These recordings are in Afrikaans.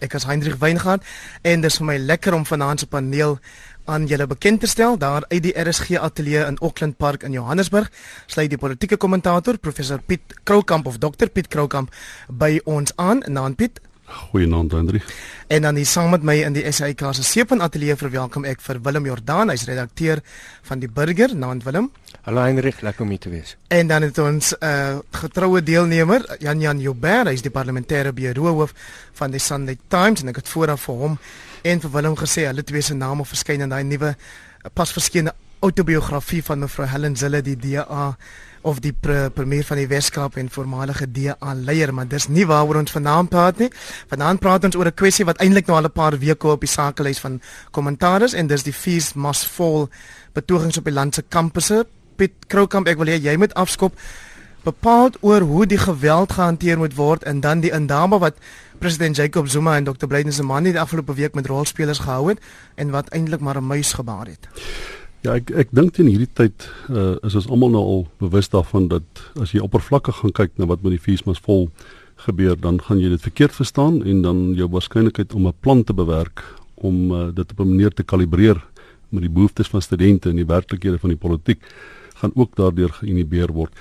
Ek is Hendrik Weingart en dis vir my lekker om vanaand se paneel aan julle bekend te stel daar uit die RSG ateljee in Auckland Park in Johannesburg. Sluit die politieke kommentator professor Piet Kroukamp of Dr Piet Kroukamp by ons aan. Naam Piet. Goeienaand Hendrik. En dan hier saam met my in die SAK se Seepunt ateljee verwelkom ek vir Willem Jordaan, hy's redakteur van die Burger. Naam Willem. Hallo Hendrik, lekker om hier te wees. En dan het ons 'n uh, getroue deelnemer, Jan Jan Joubert, hy is die parlementêre bureauhoof van die Sunday Times en ek het vooraf vir hom en vir Willem gesê hulle twee se name verskyn in daai nuwe pas verskeene autobiografie van mevrou Helen Zille die DA of die pre premier van die Weskaap en voormalige DA leier, maar dis nie waaroor ons vanaand praat nie. Vanaand praat ons oor 'n kwessie wat eintlik nou al 'n paar weke op die sakelys van kommentaar is en dis die fees must fall betogings op die land se kampusse Piet Kroukamp, ek wil hê jy moet afskop bepaald oor hoe die geweld gehanteer moet word en dan die indame wat president Jacob Zuma en Dr. Blyden Zimani die afgelope week met rolspelers gehou het en wat eintlik maar 'n muis gebaar het. Ja, ek ek dink in hierdie tyd uh, is ons almal nou al bewus daarvan dat as jy oppervlakkig gaan kyk na wat met die feesmas vol gebeur, dan gaan jy dit verkeerd verstaan en dan jou waarskynlikheid om 'n plan te bewerk om uh, dit op 'n manier te kalibreer met die behoeftes van studente en die werklikhede van die politiek gaan ook daardeur geïnhibeer word.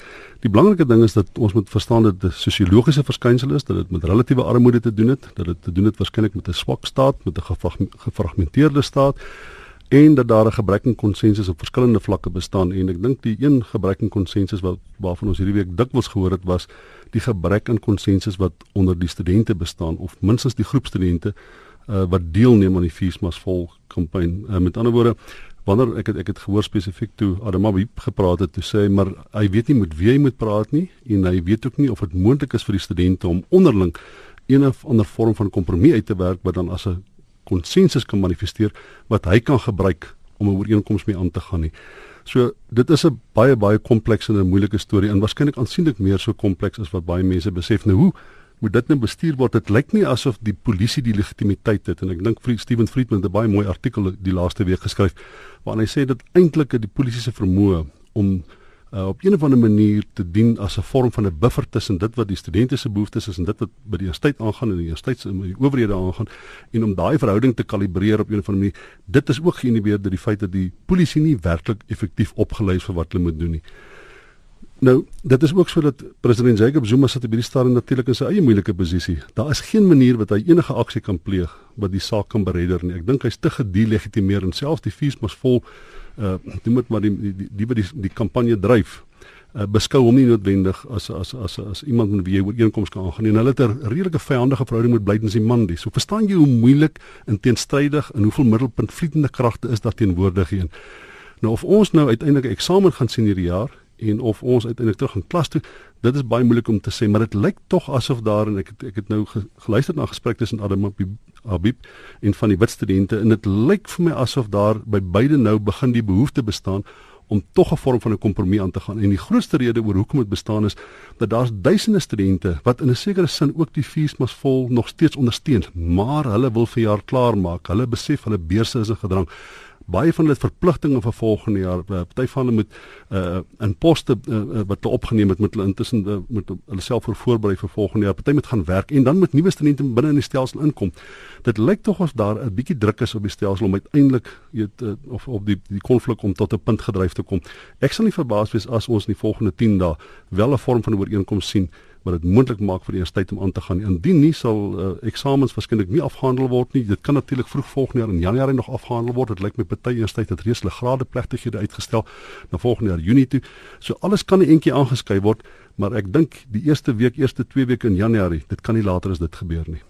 Die belangrike ding is dat ons moet verstaan dat dit 'n sosiologiese verskynsel is, dat dit met relatiewe armoede te doen het, dat dit te doen het waarskynlik met 'n swak staat, met 'n gefragmenteerde staat en dat daar 'n gebrek aan konsensus op verskillende vlakke bestaan en ek dink die een gebrek aan konsensus wat waarvan ons hierdie week dikwels gehoor het was die gebrek aan konsensus wat onder die studente bestaan of minstens die groep studente uh, wat deelneem aan die Feesmas vol kampanje. Uh, met ander woorde, wanneer ek het ek het gehoor spesifiek toe Adamabi gepraat het, toe sê maar hy weet nie met wie hy moet praat nie en hy weet ook nie of dit moontlik is vir die studente om onderling een of ander vorm van kompromie uit te werk wat dan as 'n konsensus kan manifesteer wat hy kan gebruik om 'n ooreenkoms mee aan te gaan nie. So dit is 'n baie baie komplekse en 'n moeilike storie en waarskynlik aansienlik meer so kompleks as wat baie mense besef. Nou hoe moet dit nou bestuur word. Dit lyk nie asof die polisie die legitimiteit het en ek dink Steven Friedman het 'n baie mooi artikel die laaste week geskryf waarin hy sê dat eintlik die polisie se vermoë om uh, op 'n of ander manier te dien as 'n vorm van 'n buffer tussen dit wat die studente se behoeftes is en dit wat by die universiteit aangaan en die universiteit se owerhede aangaan en om daai verhouding te kalibreer op 'n of ander manier. Dit is ook geïnhibeer deur die feit dat die polisie nie werklik effektief opgelei is vir wat hulle moet doen nie. Nou, dit is ook so dat president Jacob Zuma sit op hierdie stadium natuurlik in sy eie moeilike posisie. Daar is geen manier wat hy enige aksie kan pleeg wat die saak kan beredder nie. Ek dink hy's te gedelegitimeer en selfs die fees mos vol uh noem dit maar die die die wat die die kampanje dryf. Uh, beskou hom nie noodwendig as as as as iemand met wie jy ooreenkomste kan aangaan nie. Hulle het 'n redelike vyhandige verhouding met Blyden Zimandi. So verstaan jy hoe moeilik en teenstrydig en hoeveel middelpunt vlietende kragte is daar teenwoordig hier. Nou of ons nou uiteindelik 'n eksamen gaan sien hierdie jaar en of ons uiteindelik terug in klas toe dit is baie moeilik om te sê maar dit lyk tog asof daar en ek het, ek het nou geluister na gesprek tussen Adam Habib en van die wit studente en dit lyk vir my asof daar by beide nou begin die behoefte bestaan om tog 'n vorm van 'n kompromie aan te gaan. En die grootste rede oor hoekom dit bestaan is dat daar's duisende studente wat in 'n sekere sin ook die feesmas vol nog steeds ondersteun maar hulle wil vir jaar klaar maak hulle besef hulle beurse is 'n gedrang baie van hulle het verpligtinge vir volgende jaar. Eh, party van hulle moet uh in poste uh, wat hulle opgeneem het met hulle intussen uh, moet hulle self voor voorberei vir volgende jaar. Party moet gaan werk en dan moet nuwe studente binne in die stelsel inkom. Dit lyk tog of daar 'n bietjie druk is op die stelsel om uiteindelik weet uh, of op die die konflik om tot 'n punt gedryf te kom. Ek sal nie verbaas wees as ons in die volgende 10 dae wel 'n vorm van 'n ooreenkoms sien wat dit moontlik maak vir die universiteit om aan te gaan. Indien nie sal uh, eksamens waarskynlik nie afgehandel word nie. Dit kan natuurlik vroeg volgende jaar in Januarie nog afgehandel word. Dit lyk my party universiteit het reeds hulle grade plegtighede uitgestel na volgende jaar Junie toe. So alles kan eentjie aangeskryf word, maar ek dink die eerste week, eerste 2 weke in Januarie, dit kan nie later as dit gebeur nie.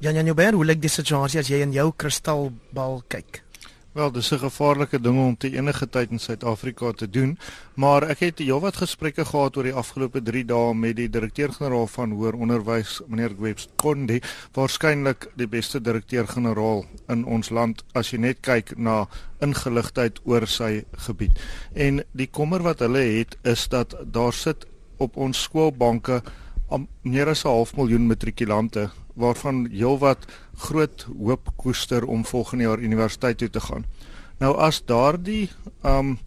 Jan Jan Joubert, hoe lyk die situasie as jy in jou kristalbal kyk? Wel, dis 'n gevaarlike ding om te enige tyd in Suid-Afrika te doen, maar ek het heelwat gesprekke gehad oor die afgelope 3 dae met die direkteur-generaal van Hoër Onderwys, meneer Gwebs Kondi, waarskynlik die beste direkteur-generaal in ons land as jy net kyk na ingeligtheid oor sy gebied. En die kommer wat hulle het is dat daar sit op ons skoolbanke meer as 'n half miljoen matrikulante waarvan heelwat groot hoop koester om volgende jaar universiteit toe te gaan. Nou as daardie um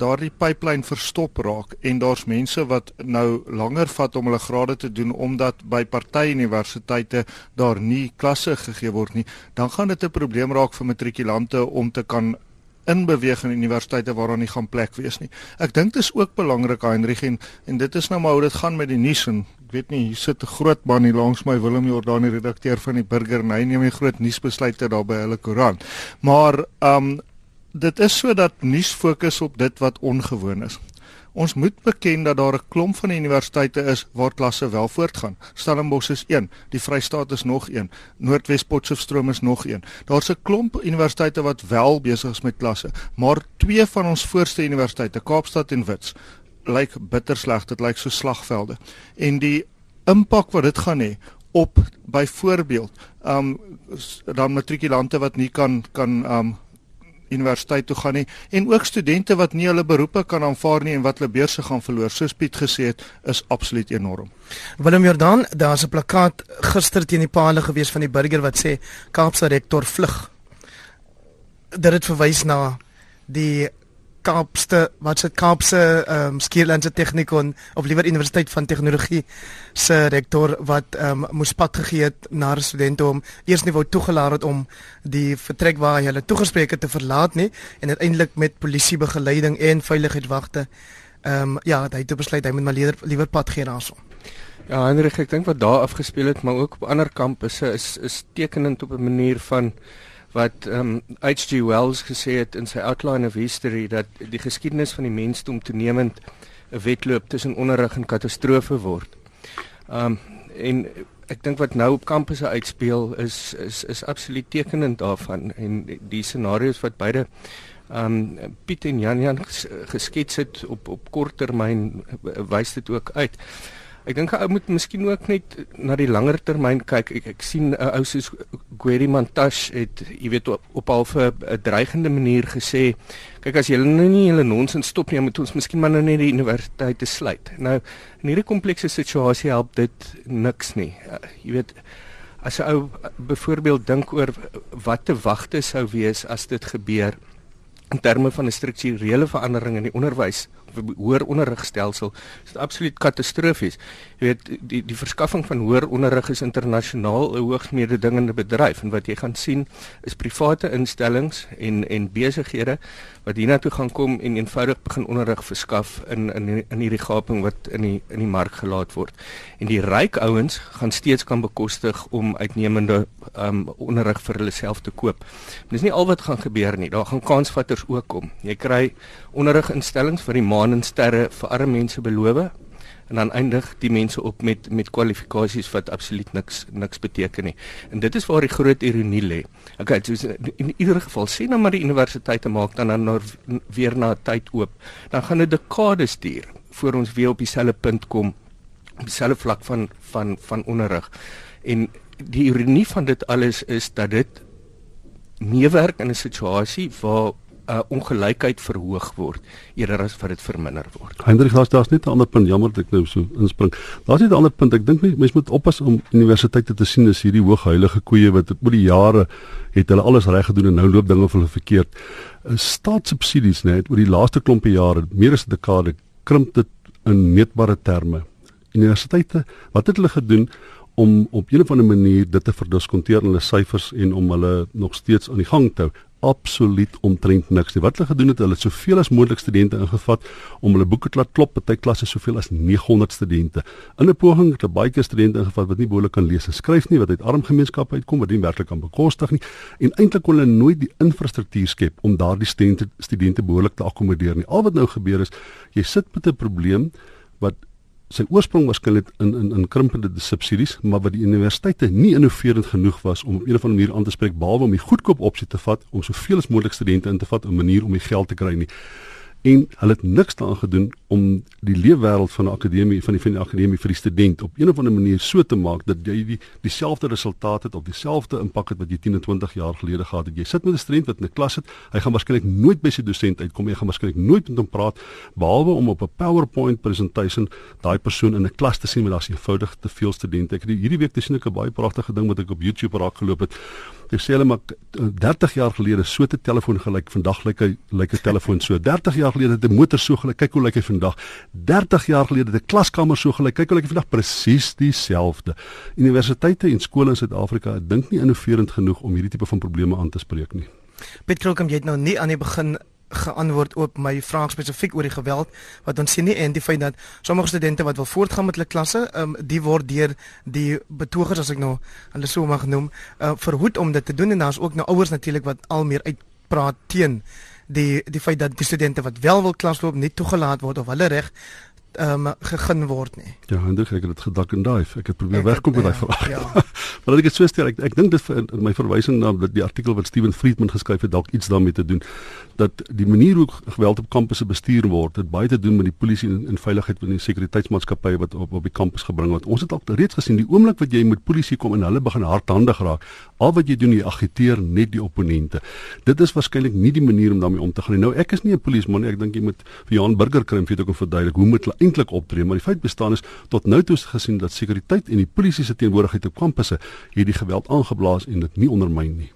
daardie pipeline verstop raak en daar's mense wat nou langer vat om hulle grade te doen omdat by party universiteite daar nie klasse gegee word nie, dan gaan dit 'n probleem raak vir matrikulante om te kan inbeweeg in universiteite waar daar nie gaan plek wees nie. Ek dink dit is ook belangrik Heinrich en en dit is nou maar hoe dit gaan met die nuus en ek weet nie hier sit 'n groot man hier langs my Willem Jordaan die redakteur van die Burger en hy neem die groot nuusbesluite daar by hulle koerant. Maar um, dit is sodat nuus fokus op dit wat ongewoon is. Ons moet beken dat daar 'n klomp van universiteite is waar klasse wel voortgaan. Stellenbosch is een, die Vrystaat is nog een, Noordwes Potchefstroom is nog een. Daar's 'n klomp universiteite wat wel besig is met klasse, maar twee van ons voorste universiteite, Kaapstad en Wits, lyk bitter sleg. Dit lyk so slagvelde. En die impak wat dit gaan hê op byvoorbeeld um dan matrikulante wat nie kan kan um universiteit toe gaan nie en ook studente wat nie hulle beroepe kan aanvaar nie en wat hulle beurse gaan verloor soos Piet gesê het is absoluut enorm. Willem Jordan, daar's 'n plakkaat gister teen die palle gewees van die burger wat sê Kaapse rektor vlug. Dit het verwys na die Kaapste wat se Kaapse ehm um, Skierlandse Technikon of liewer Universiteit van Tegnologie se rektor wat ehm um, moes pad gegee het na studente om eers nie wou toegelaat het om die vertrek waar hy hulle toegespreek het te verlaat nie en uiteindelik met polisie begeleiding en veiligheidswagte ehm um, ja, hy het besluit hy moet maar liewer pad gee daarso. Ja, Hendrik, ek dink wat daar afgespeel het, maar ook op ander kampusse is is tekenend op 'n manier van wat ehm um, H.G. Wells gesê het in sy Outline of History dat die geskiedenis van die mensdom toenemend 'n wedloop tussen onderrig en katastrofe word. Ehm um, en ek dink wat nou op kampusse uitspeel is is is absoluut tekenend daarvan en die scenario's wat beide ehm um, Piet en Jan Jan geskets het op op kort termyn wys dit ook uit. Ek dink 'n ou moet miskien ook net na die langer termyn kyk. Ek ek sien 'n ou soos Gweri Mantash het, jy weet, op, op al 'n dreigende manier gesê, kyk as julle nou nie julle nonsens stop nie, moet ons miskien maar nou net die universiteit te sluit. Nou, in hierdie komplekse situasie help dit niks nie. Uh, jy weet, as 'n ou byvoorbeeld dink oor wat te wagte sou wees as dit gebeur in terme van 'n strukturele verandering in die onderwys hoër onderrigstelsel is absoluut katastrofies. Jy weet die die verskaffing van hoër onderrig is internasionaal 'n hoogs mededingende bedryf en wat jy gaan sien is private instellings en en besighede wat hiernatoe gaan kom en eenvoudig begin onderrig verskaf in in in hierdie gaping wat in die in die mark gelaat word. En die ryk ouens gaan steeds kan bekostig om uitnemende um onderrig vir hulle self te koop. Dis nie al wat gaan gebeur nie. Daar gaan kansvatters ook kom. Jy kry onderriginstellings vir die maan en sterre vir arme mense beloof en dan eindig die mense op met met kwalifikasies wat absoluut niks niks beteken nie. En dit is waar die groot ironie lê. Okay, so in ieder geval sien nou maar die universiteite maak dan dan weer na tyd oop. Dan gaan dit dekades duur voor ons weer op dieselfde punt kom op dieselfde vlak van van van onderrig. En die ironie van dit alles is dat dit meewerk in 'n situasie waar uh, ongelykheid verhoog word eerder as wat dit verminder word. Hendrik, daar's daar's net 'n ander punt, jammer dat ek nou so inspring. Daar's net 'n ander punt. Ek dink mense moet oppas om universiteite te sien as hierdie hoogheilige koeie wat oor die jare het hulle alles reg gedoen en nou loop dinge vir hulle verkeerd. Uh, staatssubsidies net oor die laaste klompie jare, meer as 'n dekade, krimp dit in meetbare terme. Universiteite, wat het hulle gedoen? om op 'n of ander manier dit te verdiskonteer in hulle syfers en om hulle nog steeds aan die gang te hou absoluut omtrent niks nie. Wat hulle gedoen het, hulle het soveel as moontlik studente ingevat om hulle boeke te laat klop, party klasse soveel as 900 studente. In 'n poging het hulle baie keer studente ingevat wat nie behoorlik kan lees en skryf nie, wat uit arm gemeenskappe uitkom, wat nie werklik kan bekostig nie. En eintlik kon hulle nooit die infrastruktuur skep om daardie studente studente behoorlik te akkommodeer nie. Al wat nou gebeur is, jy sit met 'n probleem wat sy oorsprong waarskynlik in in in krimpende subsidies, maar wat die universiteite nie innoverend genoeg was om op 'n of ander manier aan te spreek behalwe om die goedkoop opsie te vat om soveel as moontlik studente in te vat 'n manier om die geld te kry nie en hulle het niks daaraan gedoen om die leefwêreld van 'n akademie van die van die akademie vir die student op 'n of ander manier so te maak dat jy die dieselfde resultate het of dieselfde impak het wat jy 10 en 20 jaar gelede gehad het. Jy sit met 'n student wat in 'n klas sit, hy gaan waarskynlik nooit by sy dosent uitkom hy gaan waarskynlik nooit met hom praat behalwe om op 'n PowerPoint presentation daai persoon in 'n klas te sien met daar's eenvoudig te veel studente. Ek het hierdie week te sien ek 'n baie pragtige ding wat ek op YouTube raak geloop het Jy sê hulle maar 30 jaar gelede so 'n telefoon gelyk, vandag lyk hy lyk 'n telefoon so. 30 jaar gelede het 'n motor so gelyk, kyk hoe lyk hy vandag. 30 jaar gelede het 'n klaskamer so gelyk, kyk hoe lyk hy vandag presies dieselfde. Universiteite en skole in Suid-Afrika dink nie innoverend genoeg om hierdie tipe van probleme aan te spreek nie. Piet Krokem, jy het nou nie aan die begin geantwoord op my vraag spesifiek oor die geweld wat ons sien nie en die feit dat sommige studente wat wil voortgaan met hulle klasse, um, die word deur die betogers as ek nou hulle so mag noem, uh, verhoed om dit te doen. En daar's ook nou ouers natuurlik wat al meer uitpraat teen die die feit dat die studente wat wel wil klasloop nie toegelaat word of hulle reg ehm um, gegeen word nie. Ja, Hendrik, ek het dit gedak en daai. Ek het probeer wegkom met daai ja, vraag. Ja. maar ek dit so stel, ek ek dink dit vir my verwysing na die artikel wat Steven Friedman geskryf het, dalk iets daarmee te doen dat die manier hoe geweld op kampusse bestuur word, dit baie te doen met die polisie en, en veiligheid van die sekuriteitsmaatskappye wat op op die kampus gebring word. Ons het al reeds gesien die oomblik wat jy met polisie kom en hulle begin hardhandig raak, al wat jy doen jy agiteer net die opponente. Dit is waarskynlik nie die manier om daarmee om te gaan nie. Nou ek is nie 'n polisieman nie. Ek dink jy moet vir Johan Burger kry om vir jou te verduidelik hoe moet hulle eintlik optree, maar die feit bestaan is tot nou toe gesien dat sekuriteit en die polisie se teenwoordigheid op kampusse hierdie geweld aangeblaas en dit nie ondermyn nie.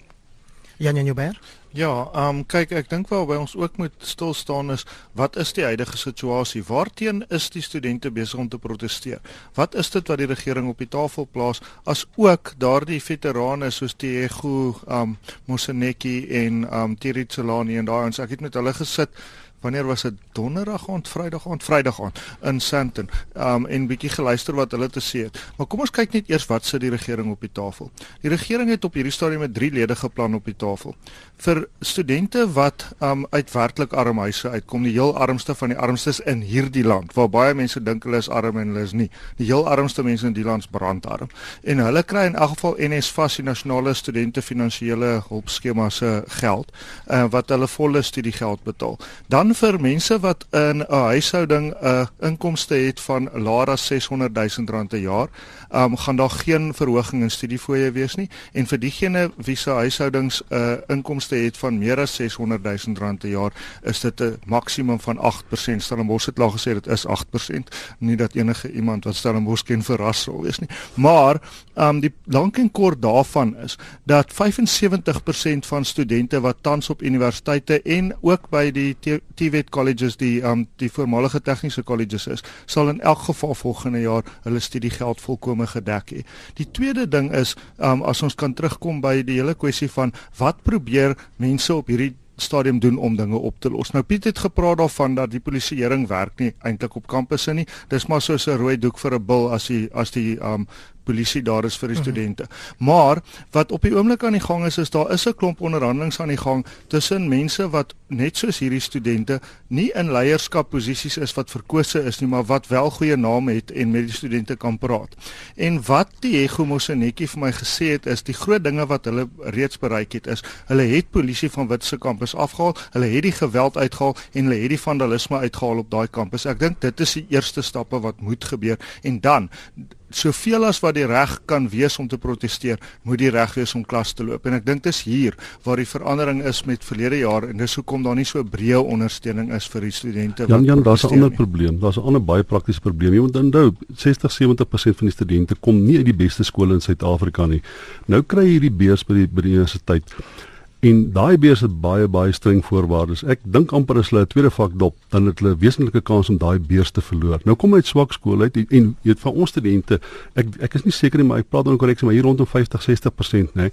Jan Jan Joubert Ja, ehm um, kyk ek dink wel by ons ook moet stil staan is wat is die huidige situasie? Waarteen is die studente besig om te proteseer? Wat is dit wat die regering op die tafel plaas as ook daardie veterane soos Diego ehm um, Moseneki en ehm um, Tiritsolani en daai ons ek het met hulle gesit wanneer was dit? Donderdag aand vrydag aand vrydag aand in Sandton. Um en bietjie geluister wat hulle te sê het. Maar kom ons kyk net eers wat sit die regering op die tafel. Die regering het op hierdie stadium met drie ledige plan op die tafel. Vir studente wat um uit werklik arm huise uitkom die heel armste van die armstes in hierdie land waar baie mense dink hulle is arm en hulle is nie. Die heel armste mense in die land is brandarm. En hulle kry in elk geval NSFAS die nasionale studente finansiële hulpskema se geld uh, wat hulle volle studiegeld betaal. Dan vir mense wat in 'n huishouding 'n uh, inkomste het van laer as 600 000 rand per jaar, um, gaan daar geen verhoging in studiefooie wees nie en vir diegene wie se huishoudings 'n uh, inkomste het van meer as 600 000 rand per jaar, is dit 'n maksimum van 8%. Stellenbosch het laag gesê dit is 8%, nie dat enige iemand wat Stellenbosch ken verras sal wees nie. Maar um, die lank en kort daarvan is dat 75% van studente wat tans op universiteite en ook by die TVET colleges die um die voormalige tegniese colleges is, sal in elk geval volgende jaar hulle studiegeld volkome gedek hê. Die tweede ding is um as ons kan terugkom by die hele kwessie van wat probeer mense op hierdie stadium doen om dinge op te los. Nou Piet het gepraat daarvan dat die polisieering werk nie eintlik op kampusse nie. Dis maar soos 'n rooi doek vir 'n bil as die as die um polisie daar is vir die studente. Maar wat op die oomblik aan die gang is is daar is 'n klomp onderhandelinge aan die gang tussen mense wat net soos hierdie studente nie in leierskapposisies is wat verkose is nie, maar wat wel goeie name het en met die studente kan praat. En wat die Ego Mosenetjie vir my gesê het is die groot dinge wat hulle reeds bereik het is hulle het polisie van Witse kampus afgehaal, hulle het die geweld uitgehaal en hulle het die vandalisme uitgehaal op daai kampus. Ek dink dit is die eerste stappe wat moet gebeur en dan soveel as wat die reg kan wees om te proteseer, moet die reg wees om klas te loop. En ek dink dis hier waar die verandering is met verlede jaar en dis hoekom daar nie so breë ondersteuning is vir die studente wat Jan Jan, daar's 'n ander nie. probleem. Daar's 'n ander baie praktiese probleem. Jy moet onthou, 60-70% van die studente kom nie uit die beste skole in Suid-Afrika nie. Nou kry jy hierdie beurs by die by die universiteit. En daai beurs het baie baie streng voorwaardes. Ek dink amper as hulle 'n tweede vak dop, dan het hulle 'n wesentlike kans om daai beurs te verloor. Nou kom uit swak skole uit en jy weet van ons studente, ek ek is nie seker nie, maar ek praat dan korrek, maar hier rondom 50-60%, nê.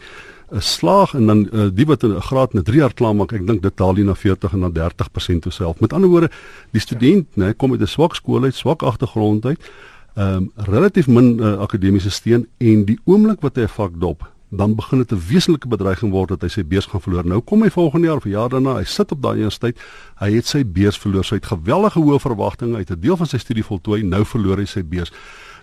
'n Slaag en dan uh, die wat 'n graad in 3 jaar klaar maak, ek dink dit daal nie na 40 en na 30% toe self. Met ander woorde, die student, nê, kom uit 'n swak skool uit, swak agtergrond uit, ehm um, relatief min uh, akademiese steun en die oomblik wat hy 'n vak dop, dan begin dit 'n wesenlike bedreiging word dat hy sy beurs gaan verloor. Nou kom hy volgende jaar of jaar daarna, hy sit op daai universiteit, hy het sy beurs verloor. Hy het geweldige hoë verwagtinge, het 'n deel van sy studie voltooi, nou verloor hy sy beurs.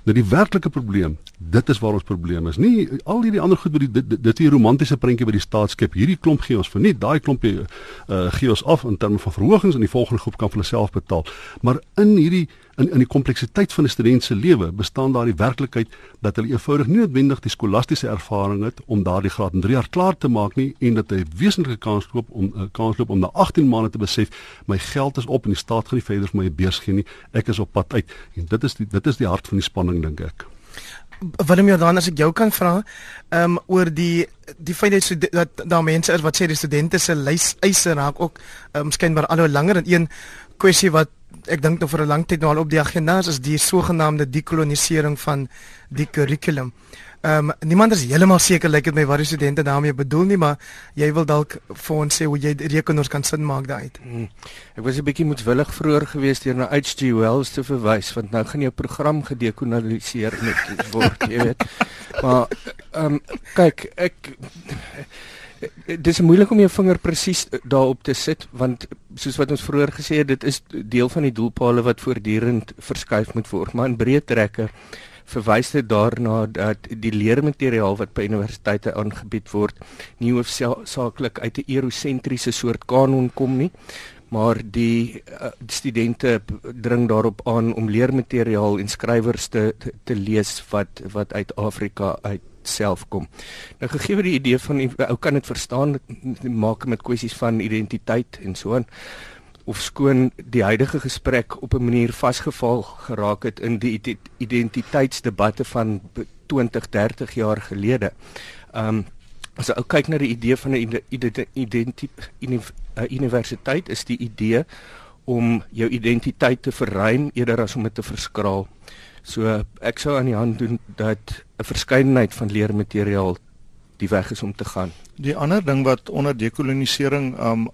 Nou die werklike probleem, dit is waar ons probleem is. Nie al hierdie ander goed by die dit dit hier romantiese prentjie by die staatskep. Hierdie klomp gee ons vir nie, daai klompie uh, gee ons af in terme van verhogings en die volgende groep kan vir hulle self betaal. Maar in hierdie in in die kompleksiteit van 'n student se lewe bestaan daar die werklikheid dat hulle eenvoudig nie noodwendig die skolastiese ervaring het om daardie graad in 3 jaar klaar te maak nie en dat hy wesentlike kans loop om 'n kans loop om na 18 maande te besef my geld is op en die staat gaan nie verder vir my 'n beurs gee nie. Ek is op pad uit. En dit is die dit is die hart van die spanning dink ek. Willem Jordan as ek jou kan vra, ehm um, oor die die feit dat, dat daar mense is wat sê die studente se lys eise raak ook um, skynbaar al hoe langer. En een kwessie wat ek dink nog vir 'n lang tyd nou al op die agenda is, is die sogenaamde dekolonisering van die kurrikulum. Ehm um, niemand is heeltemal seker lyk like dit my wat die studente daarmee bedoel nie, maar jy wil dalk vir ons sê hoe jy rekenaars kan sin maak daai. Hmm. Ek was 'n bietjie moedwillig vroeër geweest deur na H.G. Wells te verwys want nou gaan jou program gedekoloniseer met word, jy weet. Maar ehm um, kyk, ek dit is moeilik om jou vinger presies daarop te sit want soos wat ons vroeër gesê het, dit is deel van die doelpale wat voortdurend verskuif moet word, maar in breë trekke verwys dit daarna dat die leermateriaal wat by universiteite aangebied word nie hoofsaaklik uit 'n eurosentriese soort kanon kom nie maar die uh, studente dring daarop aan om leermateriaal en skrywers te, te te lees wat wat uit Afrika uit self kom. Nou gegee word die idee van ou kan dit verstaan maak met kwessies van identiteit en so aan of skoon die huidige gesprek op 'n manier vasgeval geraak het in die identiteitsdebatte van 20, 30 jaar gelede. Um as ou kyk na die idee van 'n universiteit is die idee om jou identiteit te verruim eerder as om dit te verskraal. So ek sou aan die hand doen dat 'n verskeidenheid van leermateriaal die weg is om te gaan. Die ander ding wat onder dekolonisering um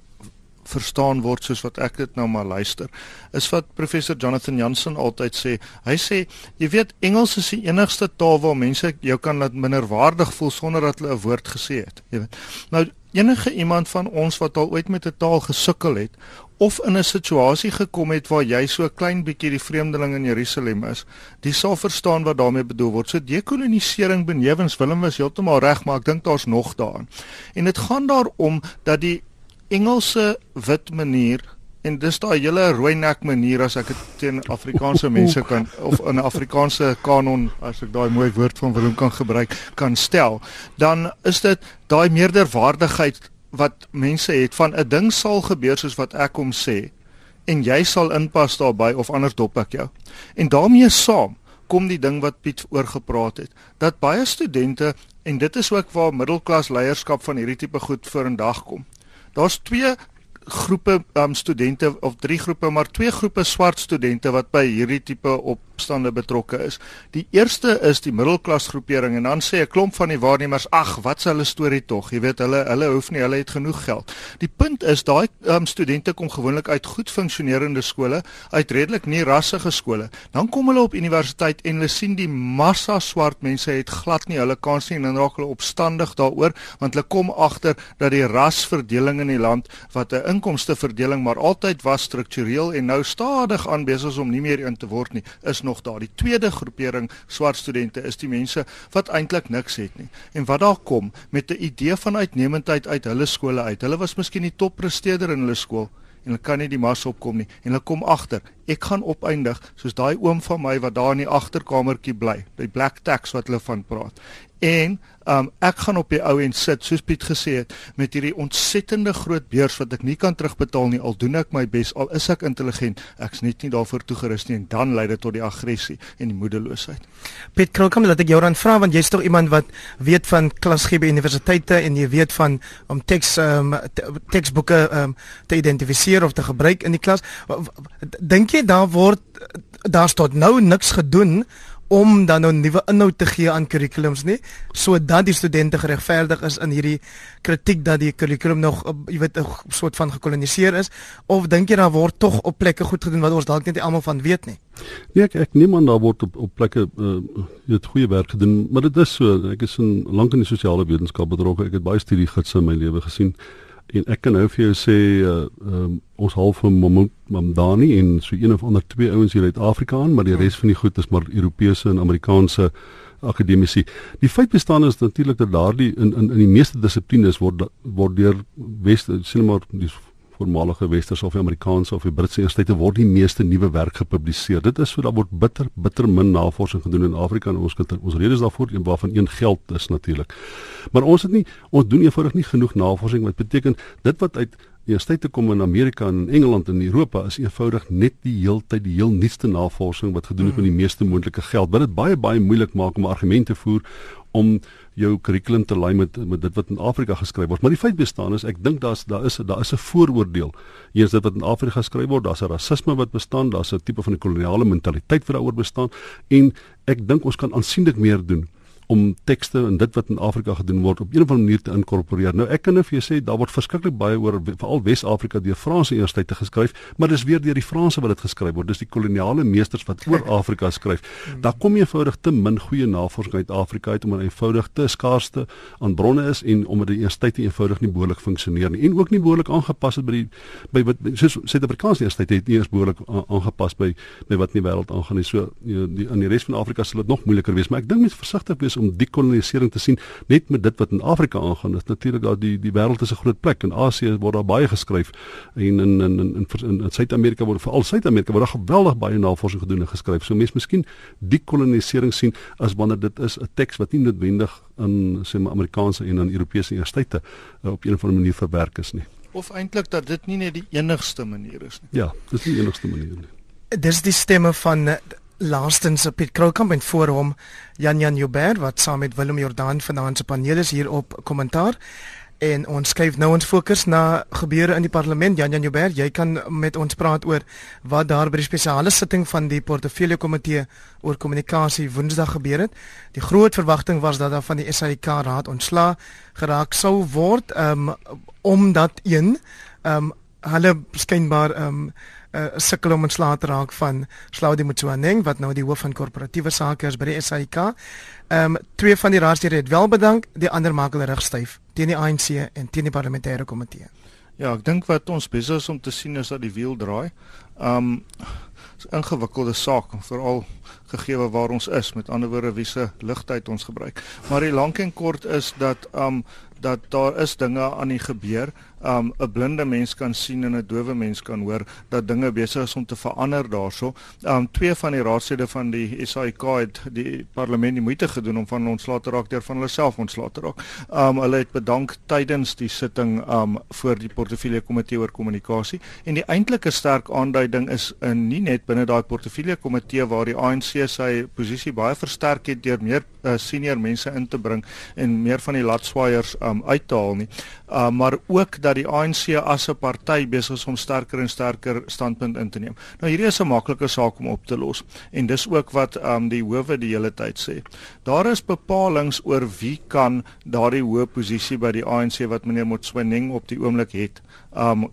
verstaan word soos wat ek dit nou maar luister is wat professor Jonathan Jansen altyd sê. Hy sê jy weet Engels is die enigste taal waar mense jou kan laat minderwaardig voel sonder dat hulle 'n woord gesê het. Jy weet. Nou enige iemand van ons wat al ooit met 'n taal gesukkel het of in 'n situasie gekom het waar jy so klein bietjie die vreemdeling in Jerusalem is, dis sal verstaan wat daarmee bedoel word. So dekolonisering benewens Willem was heeltemal reg, maar ek dink daar's nog daarin. En dit gaan daaroor dat die Engelse wit manier en dis daai hele rooi nek manier as ek dit teen Afrikaanse mense kan of in 'n Afrikaanse kanon as ek daai mooi woord van Willem kan gebruik kan stel dan is dit daai meerderwaardigheid wat mense het van 'n ding sal gebeur soos wat ek hom sê en jy sal inpas daarbey of anders dop ek jou. En daarmee saam kom die ding wat Piet oorgepraat het dat baie studente en dit is ook waar middelklas leierskap van hierdie tipe goed vorendag kom. Daar's twee groepe um, studente of drie groepe maar twee groepe swart studente wat by hierdie tipe opstande betrokke is. Die eerste is die middelklas groepering en dan sê 'n klomp van die waarnemers ag wat se hulle storie tog jy weet hulle hulle hoef nie hulle het genoeg geld. Die punt is daai um, studente kom gewoonlik uit goed funksionerende skole, uit redelik nie rassige skole. Dan kom hulle op universiteit en hulle sien die massa swart mense het glad nie hulle kans nie en dan raak hulle opstandig daaroor want hulle kom agter dat die rasverdeling in die land wat 'n inkomsteverdeling maar altyd was struktureel en nou stadig aan besig om nie meer in te word nie, is nog daar. Die tweede groepering swart studente is die mense wat eintlik niks het nie. En wat daar kom met 'n idee van uitnemendheid uit hulle skole uit. Hulle was miskien die toppresteerder in hulle skool en hulle kan nie die mas opkom nie en hulle kom agter ek gaan opeindig soos daai oom van my wat daar in die agterkamertjie bly die black tax wat hulle van praat en um, ek gaan op die ou en sit soos Piet gesê het met hierdie ontsettende groot beurs wat ek nie kan terugbetaal nie. Al doen ek my bes al is ek intelligent ek's net nie daarvoor toegerus nie en dan lei dit tot die aggressie en die moedeloosheid. Piet Krokam laat ek jou dan vra want jy's tog iemand wat weet van klasgee by universiteite en jy weet van om teks um, teksboeke um, te identifiseer of te gebruik in die klas. Dink jy daar word daar's tot nou niks gedoen om dan nou nuwe inhoud te gee aan kurrikulums nie sodat die studente geregverdig is in hierdie kritiek dat die kurrikulum nog jy weet 'n soort van gekoloniseer is? Of dink jy daar word tog op plekke goed gedoen wat ons dalk net nie almal van weet nie? Nee ek ek neem aan daar word op op plekke uh, weet goeie werk gedoen maar dit is so ek is in lank in die sosiale wetenskap betrokke ek het baie studiegidse in my lewe gesien en ek kan nou vir jou sê uh, um, ons half van Mamdani en so een of ander twee ouens hier uit Afrika aan maar die res van die goed is maar Europese en Amerikaanse akademici. Die feit bestaan is natuurlik dat daardie in in in die meeste dissiplines word word deur Wes sien maar die voormalige westerse of Amerikaanse of die Britse universiteite word die meeste nuwe werk gepubliseer. Dit is so dat word bitter bitter min navorsing gedoen in Afrika en ons kan ons redes daarvoor een waarvan een geld is natuurlik. Maar ons het nie ons doen eenvoudig nie genoeg navorsing wat beteken dit wat uit universiteite kom in Amerika en in Engeland en Europa is eenvoudig net die heeltyd die heel nuutste navorsing wat gedoen is met die meeste moontlike geld. Wat dit baie baie moeilik maak om argumente voer om jou kurrikulum te lei met met dit wat in Afrika geskryf word. Maar die feit bestaan is ek dink daar's daar is daar is 'n vooroordeel. Eens dit wat in Afrika geskryf word, daar's 'n rasisme wat bestaan, daar's 'n tipe van 'n koloniale mentaliteit wat daaroor bestaan en ek dink ons kan aansienlik meer doen om tekste en dit wat in Afrika gedoen word op 'n of ander manier te inkorporeer. Nou ek kan net vir jou sê daar word verskriklik baie oor veral Wes-Afrika deur Franse universiteite geskryf, maar dis weer deur die Franse wat dit geskryf word. Dis die koloniale meesters wat oor Afrika skryf. Daar kom eenvoudig te min goeie navorsing uit Afrika uit omdat eenvoudig te skaarste aan bronne is en omdat die universiteite eenvoudig nie behoorlik funksioneer nie en ook nie behoorlik aangepas het by die by wat soos Suid-Afrikaanse universiteite het nie eens behoorlik aangepas by by wat in die wêreld aangaan nie. So die in die res van Afrika sal dit nog moeiliker wees, maar ek dink mens versigtig wees om dekolonisering te sien net met dit wat in Afrika aangaan. Dit natuurlik daar die die wêreld is 'n groot plek en Asië word daar baie geskryf en in in in in, in, in Suid-Amerika word veral Suid-Amerika word daar geweldig baie navorsing gedoen en geskryf. So mense miskien dekolonisering sien as wanneer dit is 'n teks wat nie noodwendig in sê maar Amerikaanse en in Europese universiteite uh, op 'n of ander manier verwerk is nie. Of eintlik dat dit nie net die enigste manier is nie. Ja, dis nie die enigste manier nie. Dis die stemme van eh, laastens op Piet Kroukamp en voor hom Jan Jan Joubert wat saam met Willem Jordan vanaand se paneel is hier op kommentaar. En ons skuif nou ons fokus na gebeure in die parlement. Jan Jan Joubert jy kan met ons praat oor wat daar by die spesiale sitting van die portefeulje komitee oor kommunikasie Woensdag gebeur het. Die groot verwagting was dat daar van die SAIK raad ontslaa geraak sou word um, omdat een um, hulle skynbaar um, uh, sukkel om ontslae te raak van Slaudi Motsoaneng wat nou die hoof van korporatiewe sake is by die SAIK. Ehm um, twee van die raadslede het wel bedank, die ander maak hulle rugstyf teen die ANC en teen die parlementêre komitee. Ja, ek dink wat ons besig is om te sien is dat die wiel draai. Ehm um, 'n ingewikkelde saak veral gegee waar ons is met ander woorde wie se ligtyd ons gebruik. Maar die lank en kort is dat ehm um, dat daar is dinge aan die gebeur um 'n blinde mens kan sien en 'n dowe mens kan hoor dat dinge besig is om te verander daarso. Um twee van die raadslede van die SAIK het die parlement die moeite gedoen om van ontslae te raak deur van hulle self ontslae te raak. Um hulle het bedank tydens die sitting um voor die portefeulje komitee oor kommunikasie en die eintlike sterk aanduiding is in nie net binne daai portefeulje komitee waar die ANC sy posisie baie versterk het deur meer uh, senior mense in te bring en meer van die latswaaiers um uit te haal nie. Um maar ook dat dat die ANC as 'n party besig is om sterker en sterker standpunt in te neem. Nou hierdie is 'n maklike saak om op te los en dis ook wat um die howe die hele tyd sê. Daar is bepalinge oor wie kan daardie hoë posisie by die ANC wat meneer Motsoeneng op die oomblik het. Um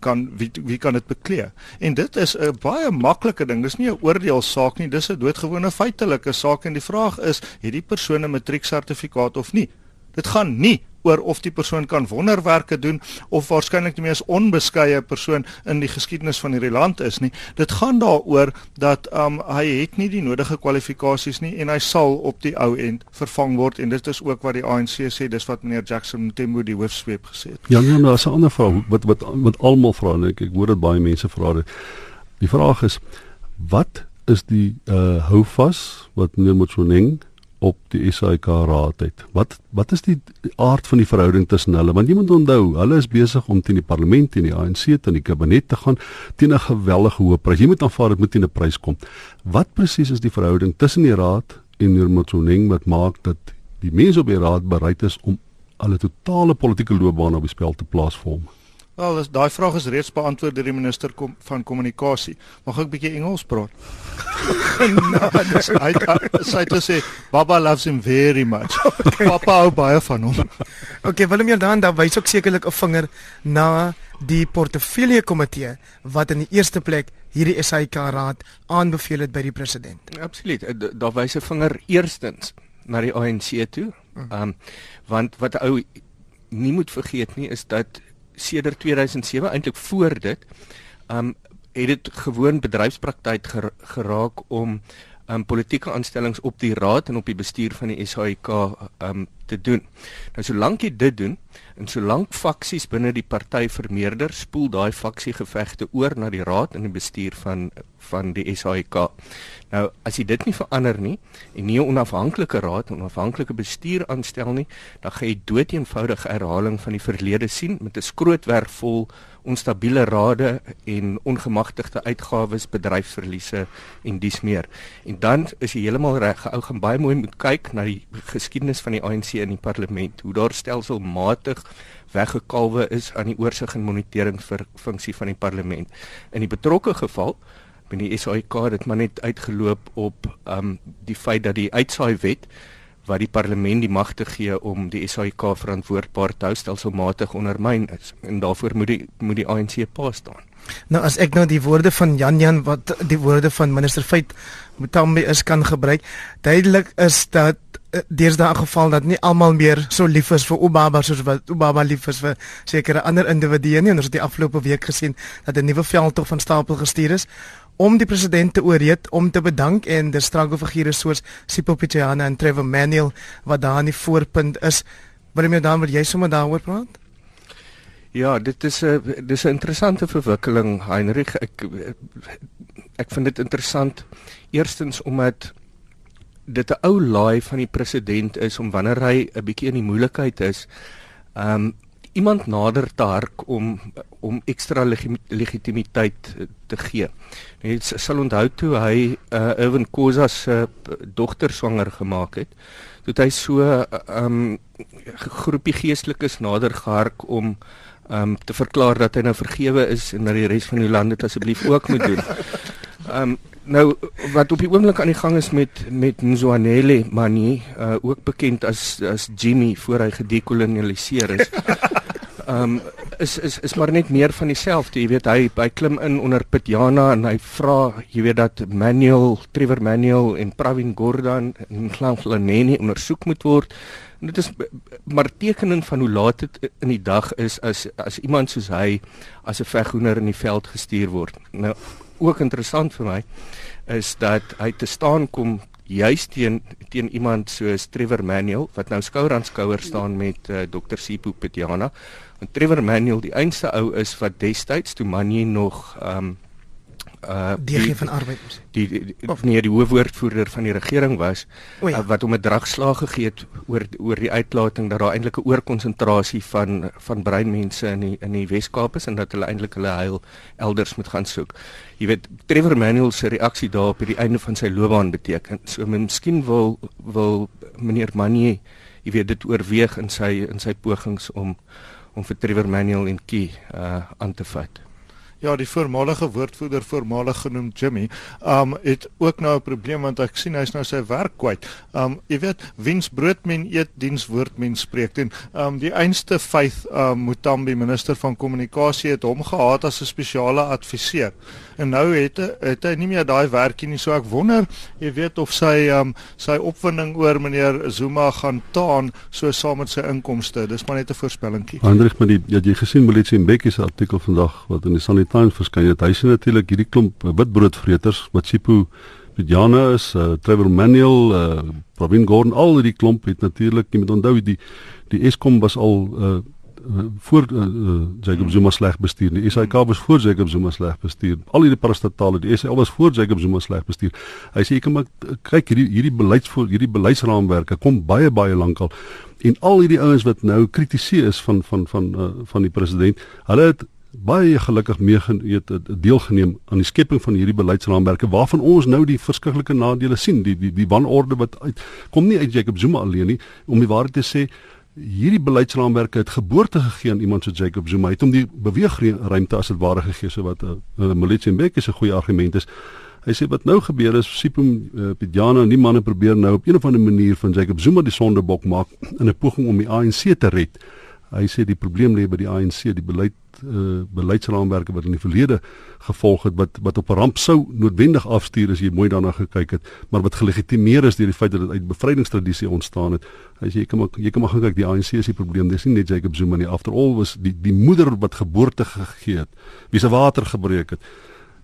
kan wie wie kan dit beklee? En dit is 'n baie maklike ding. Dis nie 'n oordeelsaak nie, dis 'n doodgewone feitelike saak en die vraag is, het die persoon 'n matrieksertifikaat of nie? Dit gaan nie oor of die persoon kan wonderwerke doen of waarskynlik die mees onbeskeie persoon in die geskiedenis van hierdie land is nie. Dit gaan daaroor dat um, hy het nie die nodige kwalifikasies nie en hy sal op die ou end vervang word en dit is ook wat die ANC sê dis wat meneer Jackson Mthembu die hoofsweep gesê het. Ja, nee, maar daar's 'n ander vraag wat wat wat almal vra en ek, ek hoor dit baie mense vra dit. Die vraag is wat is die uh hou vas wat meneer Motsoeneng op die SAIK raad het. Wat wat is die aard van die verhouding tussen hulle? Want jy moet onthou, hulle is besig om teen die parlement en die ANC teen die kabinet te gaan teen 'n geweldige hoë prys. Jy moet aanvaar dit moet teen 'n prys kom. Wat presies is die verhouding tussen die raad en Nirmotsoning wat maak dat die mense op die raad bereid is om hulle totale politieke loopbaan op die spel te plaas vir hom? Wel, daai vraag is reeds beantwoord deur die minister kom, van kommunikasie. Mag ek 'n bietjie Engels praat? nou, dis hy sê dit sê Baba loves him very much. Okay. Papa hou baie van hom. okay, Willem Jordan, daar wys ook sekerlik 'n vinger na die portefeulje komitee wat in die eerste plek hierdie SAIK raad aanbeveel het by die president. Absoluut. Eh, daar wys 'n vinger eerstens na die ANC toe. Hm. Ehm um, want wat ou nie moet vergeet nie is dat sedert 2007 eintlik voor dit um het dit gewoon bedryfspraktyk ger geraak om um politieke aanstellings op die raad en op die bestuur van die SAIK um te doen. Nou solank jy dit doen en solank faksies binne die party vermeerder, spoel daai faksiegevegte oor na die raad en die bestuur van van die SAIK. Nou as jy dit nie verander nie en nie 'n onafhanklike raad en onafhanklike bestuur aanstel nie, dan gaan jy doeteenvoudige herhaling van die verlede sien met 'n skrootwerk vol onstabiele rade en ongemagtigde uitgawes, bedryfsverliese en dies meer. En dan is jy heeltemal reg, ou gaan baie mooi moet kyk na die geskiedenis van die ANC in die parlement, hoe daar stelselmatig weggekalwe is aan die oorsig en moniteringsfunksie van die parlement. In die betrokke geval met die SAIK dit maar net uitgeloop op um die feit dat die uitsaai wet wat die parlement die mag te gee om die SAIK verantwoordbaar te hou stelselmatig ondermyn is en daarvoor moet die moet die ANC pa staan. Nou as ek nou die woorde van Jan Jan wat die woorde van minister Feit Mutambi is kan gebruik, duidelik is dat eh, Deers daar geval dat nie almal meer so lief is vir Obaba soos wat Obaba lief is vir sekere ander individue nie. Ons het die afgelope week gesien dat 'n nuwe veldtog van stapel gestuur is om die president te ooreed om te bedank en die struggle figure soos Sipho Pityana en Trevor Manuel wat daar in die voorpunt is. Wil jy dan wil jy sommer daaroor praat? Ja, dit is 'n dis 'n interessante verwikkeling Heinrich. Ek ek vind dit interessant eerstens omdat dit 'n ou laai van die president is om wanneer hy 'n bietjie in die moeilikheid is, um, iemand nader te hark om om ekstra legitimiteit eh, te gee. Jy sal onthou toe hy uh, Irwin Khoza se uh, dogter swanger gemaak het, toe hy so 'n uh, um, groepie geestelikes nader gehark om um, te verklaar dat hy nou vergewe is en dat die res van die land dit asseblief ook moet doen. Um, nou wat op die oomblik aan die gang is met met Nzwanele Mani, uh, ook bekend as as Jimmy voor hy gedekolonialiseer is. Um, is is is maar net meer van dieselfde. Jy weet hy hy klim in onder Pitjana en hy vra, jy weet dat Manuel, Trevor Manuel en Pravin Gordhan en Klamflaneni ondersoek moet word. En dit is maar tekening van hoe laat dit in die dag is as as iemand soos hy as 'n veghoender in die veld gestuur word. Nou ook interessant vir my is dat hy te staan kom juis teen teen iemand soos Trevor Manuel wat nou skouer aan skouer staan met uh, Dr Sipho Pityana En Trevor Manuel, die enigste ou is wat destyds toe Manie nog ehm um, uh DG van arbeid was. Die, die, die of nee, die hoofwoordvoerder van die regering was o, ja. uh, wat hom 'n dragslag gegee het oor oor die uitlating dat daar eintlik 'n oorkonsentrasie van van breinmense in die in die Wes-Kaap is en dat hulle eintlik hulle heil elders moet gaan soek. Jy weet Trevor Manuel se reaksie daarop het die einde van sy loopbaan beteken. So miskien wil wil meneer Manie, jy weet dit oorweeg in sy in sy pogings om om vir Trevor Manuel en Key uh aan te vat. Ja, die voormalige woordvoerder voormalig genoem Jimmy, um het ook nou 'n probleem want ek sien hy's nou sy werk kwyt. Um jy weet, wiens brood men eet, diens woord men spreek. En um die einste Faith um Mutambi minister van kommunikasie het hom gehad as 'n spesiale adviseur. En nou het hy het hy nie meer daai werkie nie, so ek wonder, jy weet of sy um sy opwinding oor meneer Zuma gaan taan so saam met sy inkomste. Dis maar net 'n voorspellingkie. Hendrik, maar die jy gesien Molitsi Mbeki se artikel vandag wat in die Sunday Times verskyn het. Hy sien natuurlik hierdie klomp witbroodvreters wat Sipho met Jana is, uh, Trevor Manuel, uh, Pravin Gordhan, al die klomp het natuurlik, jy moet onthou die die Eskom was al uh, voor uh, uh, Jacob Zuma sleg bestuur. Die SAK was voor Jacob Zuma sleg bestuur. Al hierdie parastatale, die SA was voor Jacob Zuma sleg bestuur. Hy sê ek kan maar kyk hierdie hierdie beleidsvoor hierdie beleidsraamwerke kom baie baie lankal en al hierdie ouens wat nou kritiseer is van van van uh, van die president, hulle het baie gelukkig meegeneet deelgeneem aan die skepping van hierdie beleidsraamwerke waarvan ons nou die verskriklike nadele sien. Die die die wanorde wat uit kom nie uit Jacob Zuma alleen nie. Om die waarheid te sê hierdie beleidsraamwerke het geboorte gegee aan iemand so Jacob Zuma. Het hom die beweegruimte as dit ware gegee so wat 'n uh, eh, uh, Molitsenbeke se goeie argument is. Hy sê wat nou gebeur is Sipum uh, eh, Pidjana en die manne probeer nou op een of ander manier van Jacob Zuma die sondebok maak in 'n poging om die ANC te red hy sê die probleem lê by die ANC die beleid uh, beleidsraamwerke wat in die verlede gevolg het wat wat op 'n ramp sou noodwendig afstuur as jy mooi daarna gekyk het, maar wat gelegitimeer is deur die feit dat dit uit bevrydingstradisie ontstaan het. Hy sê jy kan maar jy kan maar kyk die ANC is die probleem, dis nie net Jacob Zuma nie. After all was die die moeder wat geboorte gegee het, wie se water gebreek het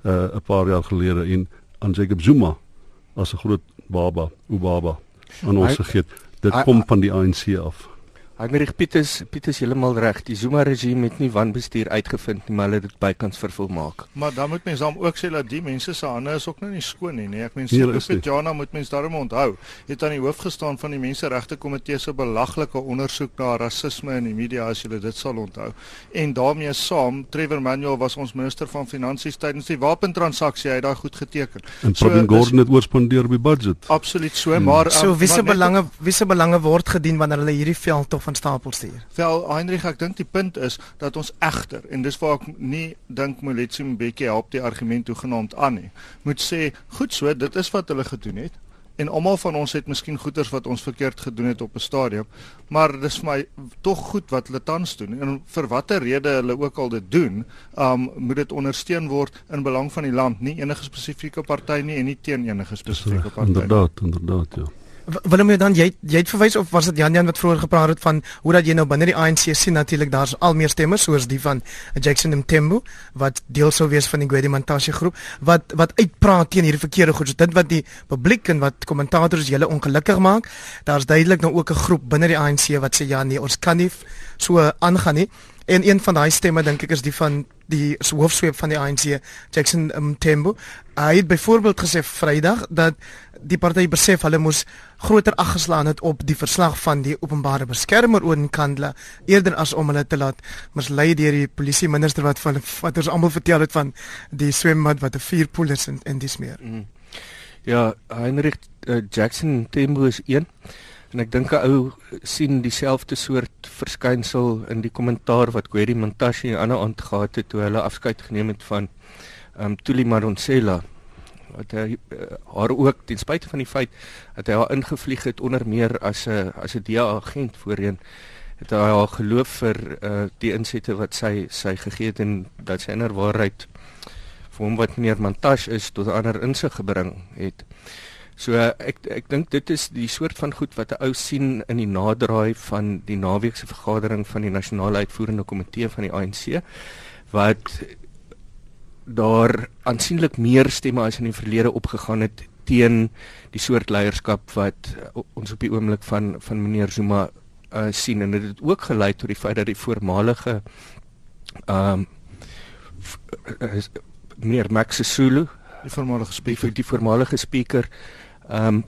uh 'n paar jaar gelede en aan Jacob Zuma as 'n groot baba, Ubaba aan ons gegee. Dit kom van die ANC af. Heinrich Pieters Pieters heeltemal reg. Die Zuma regime het nie wanbestuur uitgevind nie, maar hulle het dit bykans vervolmaak. Maar dan moet mens dan ook sê dat die mense se hande is ook nou nie skoon nie, nee. Ek meen Sipho Jana moet mens daarom onthou. Het aan die hoof gestaan van die Menseregte Komitee se belaglike ondersoek na rasisme in die media as jy dit sal onthou. En daarmee saam, Trevor Manuel was ons minister van finansies tydens die wapentransaksie, hy het daai goed geteken. En so, Pravin Gordhan het oorspandeer op die budget. Absoluut so, hmm. maar so wie se belange wie se belange word gedien wanneer hulle hierdie veld tog van stapel stuur. Wel Heinrich, ek dink die punt is dat ons egter en dis waar ek nie dink Moletsi Mbeki help die argument toegenaamd aan nie. Moet sê, goed so, dit is wat hulle gedoen het. En almal van ons het miskien goeders wat ons verkeerd gedoen het op 'n stadium, maar dis vir my tog goed wat hulle tans doen. En vir watter rede hulle ook al dit doen, um moet dit ondersteun word in belang van die land, nie enige spesifieke party nie en nie teen enige spesifieke party nie. Inderdaad, inderdaad, ja. Willem dan jy jy het verwys of was dit Jan Jan wat vroeër gepraat het van hoe dat jy nou binne die ANC sien natuurlik daar's al meer stemme soos die van Jackson Mthembu wat deel sou wees van die Gwedimantashe groep wat wat uitpraat teen hierdie verkeerde goed. So dit wat die publiek en wat kommentators julle ongelukkig maak. Daar's duidelik nou ook 'n groep binne die ANC wat sê ja nee, ons kan nie so aangaan nie. En een van daai stemme dink ek is die van die hoofsweep van die ANC, Jackson Mthembu. Hy het byvoorbeeld gesê Vrydag dat die party besef hulle moes groter ag geslaan het op die verslag van die openbare beskermer oor Nkandla eerder as om hulle te laat mislei deur die polisie minister wat van wat ons almal vertel het van die swembad wat 'n vuurpoel is en en dis meer. Mm. Ja, Heinrich uh, Jackson Tembo is een en ek dink 'n ou sien dieselfde soort verskynsel in die kommentaar wat Gwedi Montashe aan 'n aand gehad het toe hulle afskeid geneem het van ehm um, Tuli Maronsela wat hy uh, haar ook ten spyte van die feit dat hy haar ingevlieg het onder meer as 'n as 'n DA agent voorheen het hy haar geloof vir uh, die insette wat sy sy gegee het en dat sy inderwaarheid vir hom wat meneer Montash is tot ander insig gebring het. So ek ek dink dit is die soort van goed wat 'n ou sien in die naderdraai van die naweekse vergadering van die nasionale uitvoerende komitee van die ANC wat daar aansienlik meer stemme as in die verlede opgegaan het teen die soort leierskap wat uh, ons op die oomblik van van meneer Zuma uh, sien. En dit het ook gelei tot die feit dat die voormalige ehm um, meneer Max Sulu die voormalige spreker. die voormalige spreker ehm um,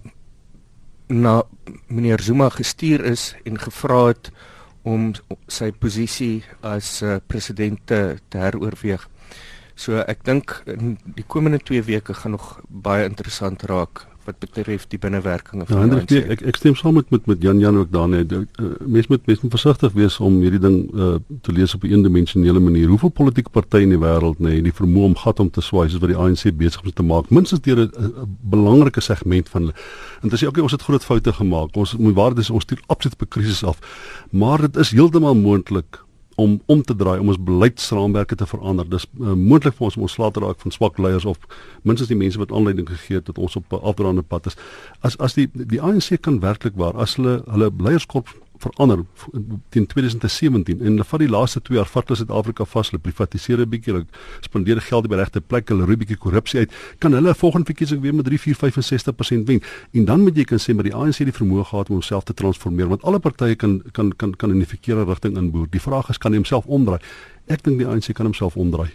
na meneer Zuma gestuur is en gevra het om sy posisie as uh, president te, te heroorweeg. So ek dink in die komende 2 weke gaan nog baie interessant raak wat betref die binnewerkinge van ja, Hendrik, nee, ek ek stem saam met met met Jan Jan ook daarin. Uh, mens moet mens moet versigtig wees om hierdie ding uh, te lees op 'n eendimensionele manier. Hoeveel politieke partye in die wêreld nê, nee, die vermoë om gat om te swaai soos wat die ANC besig is te maak, minstens deur 'n belangrike segment van hulle. En dit is ook okay, ons het groot foute gemaak. Ons moet waardes ons stuur absoluut op 'n krisis af. Maar dit is heeltemal moontlik om om te draai om ons beleidsraamwerke te verander. Dis uh, moontlik vir ons om ons slaat te raak van swak leiers of minstens die mense wat aanleiding gegee het dat ons op 'n afdraande pad is. As as die die ANC kan werklik waar as hulle hulle leierskap verander teen 2017 en hulle vat die laaste 2 jaar vat hulle Suid-Afrika vas, hulle privatiseer 'n bietjie, hulle spandeer geld by regte plekke, hulle roei bietjie korrupsie uit, kan hulle 'n volgende verkiesing weer met 3, 4, 65% wen. En dan moet jy kan sê maar die ANC het die vermoë gehad om homself te transformeer want alle partye kan kan kan kan in die verkeerde rigting inboer. Die vraag is kan hy homself omdraai? Ek dink die ANC kan homself omdraai.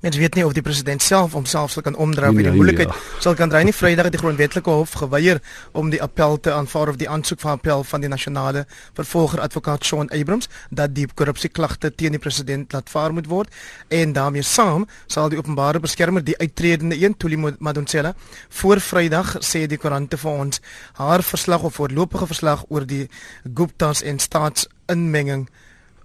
Mens weet nie of die president self homself sal kan omdraai of nee, die moeilikheid ja. sal kan draai nie Vrydag het die grondwetlike hof geweier om die appel te aanvaar of die aansoek van appel van die nasionale vervolger advokaat Sean Abrams dat die korrupsieklagte teen die president laat vaar moet word en daarmee saam sal die openbare beskermer die uittredende een Tuli Madonsela voor Vrydag sê die koerante vir ons haar verslag of voorlopige verslag oor die Gupta's en staatsinmenging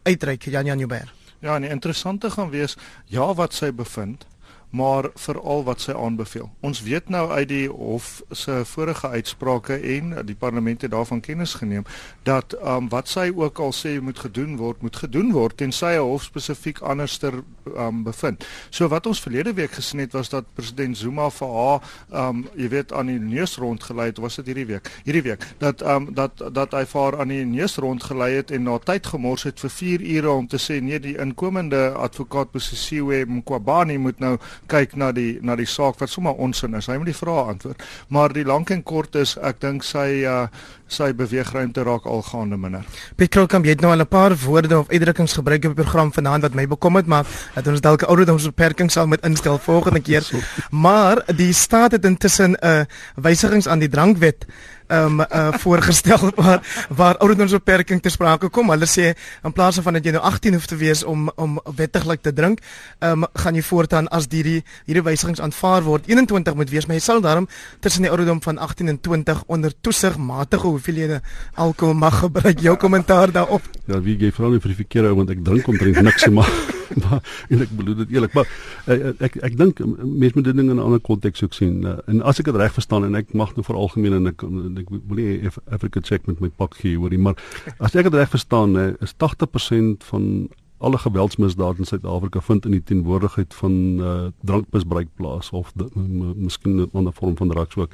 uitreik Jan Jan Joubert Ja, en interessante gaan wees ja wat sy bevind, maar veral wat sy aanbeveel. Ons weet nou uit die hof se vorige uitsprake en die parlement het daarvan kennis geneem dat um, wat sy ook al sê moet gedoen word, moet gedoen word tensy 'n hof spesifiek anderster um, bevind. So wat ons verlede week gesien het was dat president Zuma vir haar um, jy weet aan die neus rondgelei het, was dit hierdie week. Hierdie week dat um, dat dat hy vir haar aan die neus rondgelei het en na tyd gemors het vir 4 ure om te sê nee die inkomende advokaat Bosisiwe Mkwabani moet nou kyk na die na die saak wat sommer onsin is. Hy moet die vrae antwoord. Maar die lank en kort is ek dink sy uh sy beweegruimte raak al gaande minder. Piet Krolkamp, jy het nou al 'n paar woorde of uitdrukkings gebruik op die program vanaand wat my bekom het, maar dat ons dalk ouderdomsbeperking sal met instel volgende keer. Maar die staat het intussen 'n uh, wysigings aan die drankwet um uh voorgestel waar waar ouderdomsbeperking ter sprake kom. Hulle sê in plaas van dat jy nou 18 hoef te wees om om wettiglik te drink, um gaan jy voortaan as hierdie hierdie wysigings aanvaar word 21 moet wees, maar jy sal daarom tussen die ouderdom van 18 en 20 onder toesig matige hoeveelhede alkohol mag gebruik. Jou kommentaar daarop. Ja, wie jy vra nie vir die verkeerde ou want ek drink omtrent niks maar maar en ek bedoel dit eerlik, maar ek ek, ek dink mense moet dit ding in 'n ander konteks ook sien. Uh, en as ek dit reg verstaan en ek mag nou vir algemeen en ek ek wil nie Africa check met my pak gee hoorie maar as ek dit reg verstaan is 80% van alle geweldsmisdade in Suid-Afrika vind in die teenwoordigheid van uh, drankmisbruik plaas of miskien 'n ander vorm van drugs ook.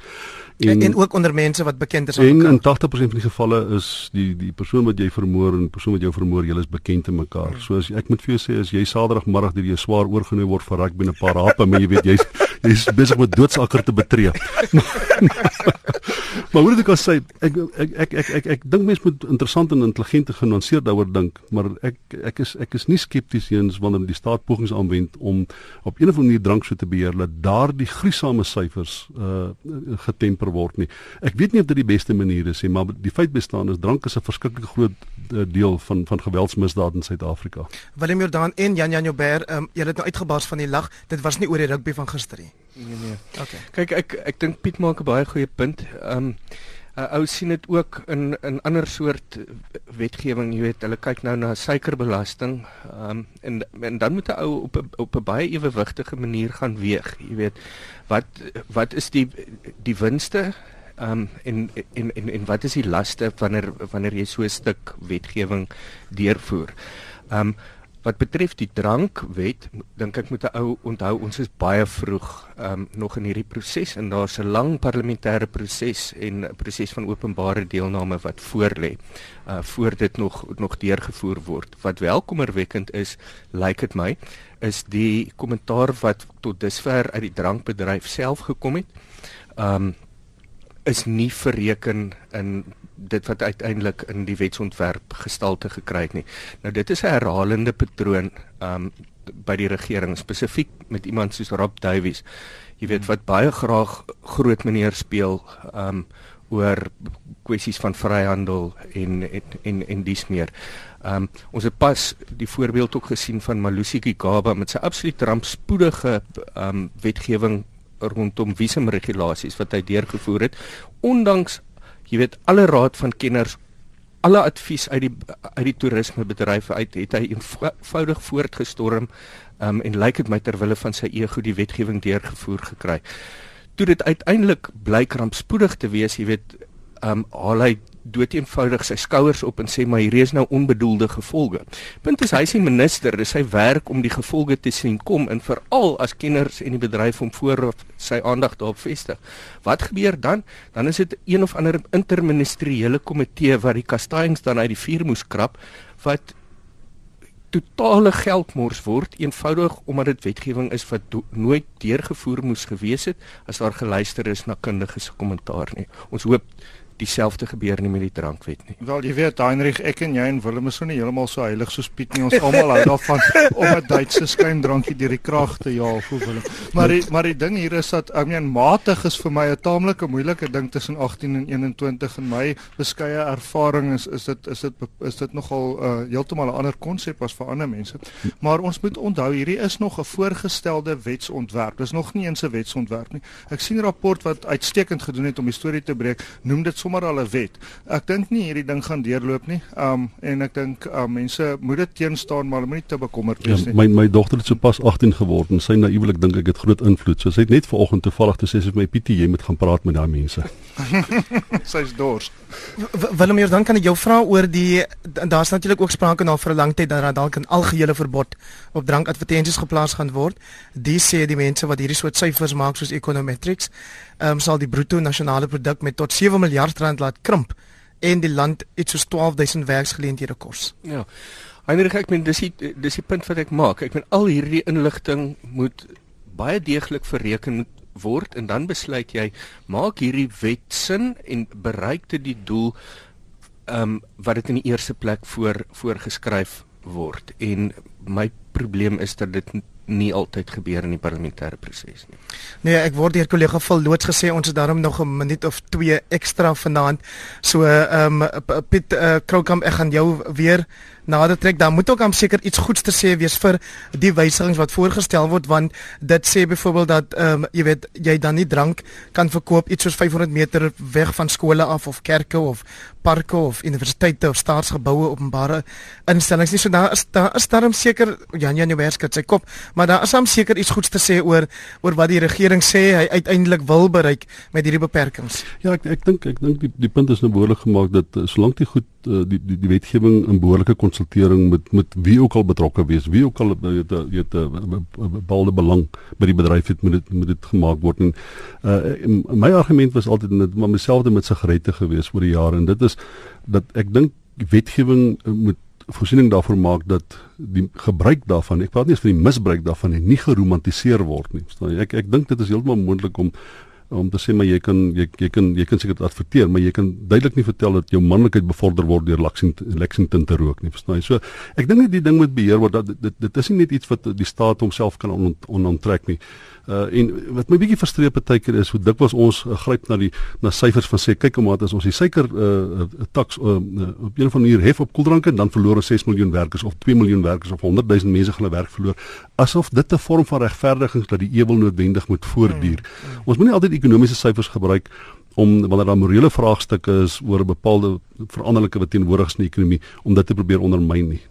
En, en en ook onder mense wat bekend is aan mekaar. En in 80% van die gevalle is die die persoon wat jy vermoor en die persoon wat jou vermoor, julle is bekend te mekaar. Hmm. So as ek moet vir jou sê as jy Saterdagmiddag deur jy swaar oorgenooi word vir rugby en 'n paar hape, maar jy weet jy's jy's besig met doodsakker te betree. maar hoe dit ek sê, ek ek ek ek ek, ek dink mense moet interessant en intelligent en genuanceerd daaroor dink, maar ek ek is ek is nie skepties eens wanneer die staat pogings aanwend om op 'n of ander manier drank so te beheer dat daardie gruisame syfers uh getemper word nie. Ek weet nie of dit die beste manier is nie, maar die feit bestaan is drank is 'n verskriklik groot uh, deel van van geweldsmisdade in Suid-Afrika. Willem Jordan en Jan Jan Joubert, um, julle het nou uitgebars van die lag. Dit was nie oor die rugby van gister nie. Nee nee. Okay. Kyk ek ek dink Piet maak 'n baie goeie punt. Ehm um, uh, ou sien dit ook in in ander soort wetgewing, jy weet, hulle kyk nou na suikerbelasting, ehm um, en en dan moet 'n ou op 'n op 'n baie ewewigtige manier gaan weeg, jy weet. Wat wat is die die winste ehm um, en, en en en wat is die laste wanneer wanneer jy so 'n stuk wetgewing deurvoer? Ehm um, Wat betref die drankwet, dink ek moet 'n ou onthou ons is baie vroeg um, nog in hierdie proses en daar's 'n lang parlementêre proses en 'n proses van openbare deelname wat voorlê uh voor dit nog nog deurgevoer word. Wat welkommerwekkend is, lyk dit my, is die kommentaar wat tot dusver uit die drankbedryf self gekom het. Um is nie verreken in dit wat uiteindelik in die wetsontwerp gestalte gekry het nie. Nou dit is 'n herhalende patroon um by die regering spesifiek met iemand soos Rob Davies. Jy weet wat baie graag groot meneer speel um oor kwessies van vryhandel en en en, en dis meer. Um ons het pas die voorbeeld ook gesien van Malusi Gigaba met sy absoluut rampspoedige um wetgewing rondom visumregulasies wat hy deurgevoer het ondanks jy weet alle raad van kenners alle advies uit die uit die toerismebedryf uit het hy eenvoudig voortgestorm um, en lyk dit my ter wille van sy ego die wetgewing deurgevoer gekry. Toe dit uiteindelik blyk rampspoedig te wees, jy weet, um, haal hy dood eenvoudig sy skouers op en sê maar hier is nou onbedoelde gevolge. Punt is hy is die minister, dis sy werk om die gevolge te sien kom en veral as kenners en die bedryf om voorop sy aandag daarop vestig. Wat gebeur dan? Dan is dit een of ander interministeriële komitee wat die kastanjes dan uit die vuur moes krap wat totale geldmors word eenvoudig omdat dit wetgewing is wat nooit deurgevoer moes gewees het as daar geluister is na kundiges se kommentaar nie. Ons hoop dieselfde gebeur nie met die drankwet nie. Wel jy weet Heinrich ek en jy en Willem is nie heeltemal so heilig soos Piet nie. Ons almal hou daarvan om 'n Duitse skyndrankie deur die krag te jaag hoe Willem. Maar die, maar die ding hier is dat ek meen matig is vir my 'n taamlike moeilike ding tussen 18 en 21 en my beskeie ervaring is is dit is dit is dit nogal uh, heeltemal 'n ander konsep as vir ander mense. Maar ons moet onthou hierdie is nog 'n voorgestelde wetsontwerp. Dis nog nie eens 'n wetsontwerp nie. Ek sien 'n rapport wat uitstekend gedoen het om die storie te breek. Noem dit sommer al 'n wet. Ek dink nie hierdie ding gaan deurloop nie. Um en ek dink um, mense moet dit teenstaan maar moenie te bekommerd wees ja, nie. My my dogter het sopas 18 geword en sy naïewelik dink ek het groot invloed. So sy het net vanoggend toevallig te sê sy my Pietie jy moet gaan praat met daai mense. Sy's dors. Willem hier dan kan ek jou vra oor die daar's natuurlik ook sprake na vir 'n lang tyd dat daar dalk 'n algehele verbod op drankadvertensies geplaas gaan word. Die sê die mense wat hierdie soort syfers maak soos Econometrics, um, sal die bruto nasionale produk met tot 7 miljard rand laat krimp en die land iets soos 12000 werksgeleenthede kos. Ja. Heinrich ek meen dis die dis die punt wat ek maak. Ek meen al hierdie inligting moet baie deeglik verreken word en dan besluit jy maak hierdie wet sin en bereik dit die doel ehm um, wat dit in die eerste plek voor voorgeskryf word en my probleem is dat dit nie altyd gebeur in die parlementêre proses nie. Nee, ek word deur kollega Phil loods gesê ons het daarom nog 'n minuut of 2 ekstra vanaand. So ehm um, Piet uh, Kroukamp, ek gaan jou weer nader trek. Dan moet ook am seker iets goeds te sê wees vir die wysigings wat voorgestel word want dit sê byvoorbeeld dat ehm um, jy weet jy dan nie drank kan verkoop iets soos 500 meter weg van skole af of kerke of parke of universiteite of staatsgeboue openbare instellings nie. So daar is daar is daarom seker Jan Jan Joubert sy kop maar daar is hom seker iets goeds te sê oor oor wat die regering sê hy uiteindelik wil bereik met hierdie beperkings. Ja, ek ek dink ek dink die die punt is nou behoorlik gemaak dat uh, solank die goed uh, die, die die wetgewing in behoorlike konsultering met met wie ook al betrokke wees, wie ook al weet weet 'n bepaalde belang by die bedryf het met dit met dit gemaak word en uh, my argument was altyd net maar myselfde met sigarette gewees oor die jare en dit is dat ek dink wetgewing moet voorsiening daarvoor maak dat die gebruik daarvan, ek praat nie van die misbruik daarvan nie, nie geromantiseer word nie. Verstaan jy? Ek ek dink dit is heeltemal moontlik om om te sê maar jy kan jy jy kan jy kan seker adverteer, maar jy kan duidelik nie vertel dat jou manlikheid bevorder word deur Lexington Lexington te rook nie, verstaan jy? So ek dink net die ding moet beheer word dat dit dit is nie net iets wat die staat homself kan onontrek on, on, nie. Uh en wat my bietjie frustreer partykeer is hoe dikwels ons uh, gryp na die na syfers van sê kyk hoe maar as ons die suiker uh, uh taks uh, uh, op 'n of ander manier hef op koeldranke dan verloor ons 6 miljoen werkers of 2 miljoen werkers of 100 000 mense gaan hulle werk verloor asof dit 'n vorm van regverdiging is dat die ewel noodwendig moet voortduur. Hmm, hmm. Ons moenie altyd ekonomiese syfers gebruik om wanneer daar morele vraagstukke is oor bepaalde veranderlike wat teenwoordig is in die ekonomie om dit te probeer ondermyn nie.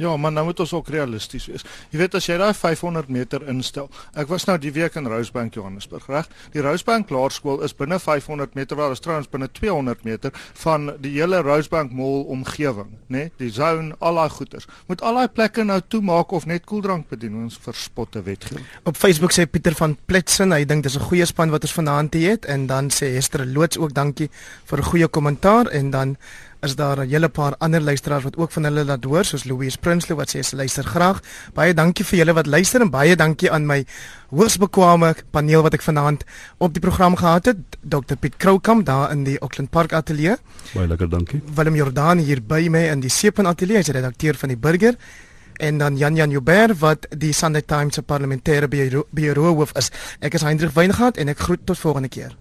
Ja, maar nou moet ons ook realisties wees. Jy weet as jy daai 500 meter instel. Ek was nou die week in Rosebank Johannesburg, reg? Die Rosebank Laerskool is binne 500 meter, waar is trouens binne 200 meter van die hele Rosebank Mall omgewing, né? Nee? Die zone, al daai goeders. Moet al daai plekke nou toemaak of net koeldrank bedien ons verspotte wetgewing. Op Facebook sê Pieter van Pletsen, hy dink dis 'n goeie span wat ons vanaand het en dan sê Hester Loots ook dankie vir 'n goeie kommentaar en dan is daar 'n hele paar ander luisteraars wat ook van hulle laat hoor soos Louise Prinsloo wat sê sy luister graag. Baie dankie vir julle wat luister en baie dankie aan my hoogs bekwame paneel wat ek vanaand op die program gehad het. Dr Piet Kroukamp daar in die Auckland Park Ateljee. Baie lekker dankie. Willem Jordaan hier by my in die Sepen Ateljee, hy's redakteur van die Burger en dan Jan Jan Joubert wat die Sunday Times se parlementêre bureau hoof is. Ek is Hendrik Weingart en ek groet tot volgende keer.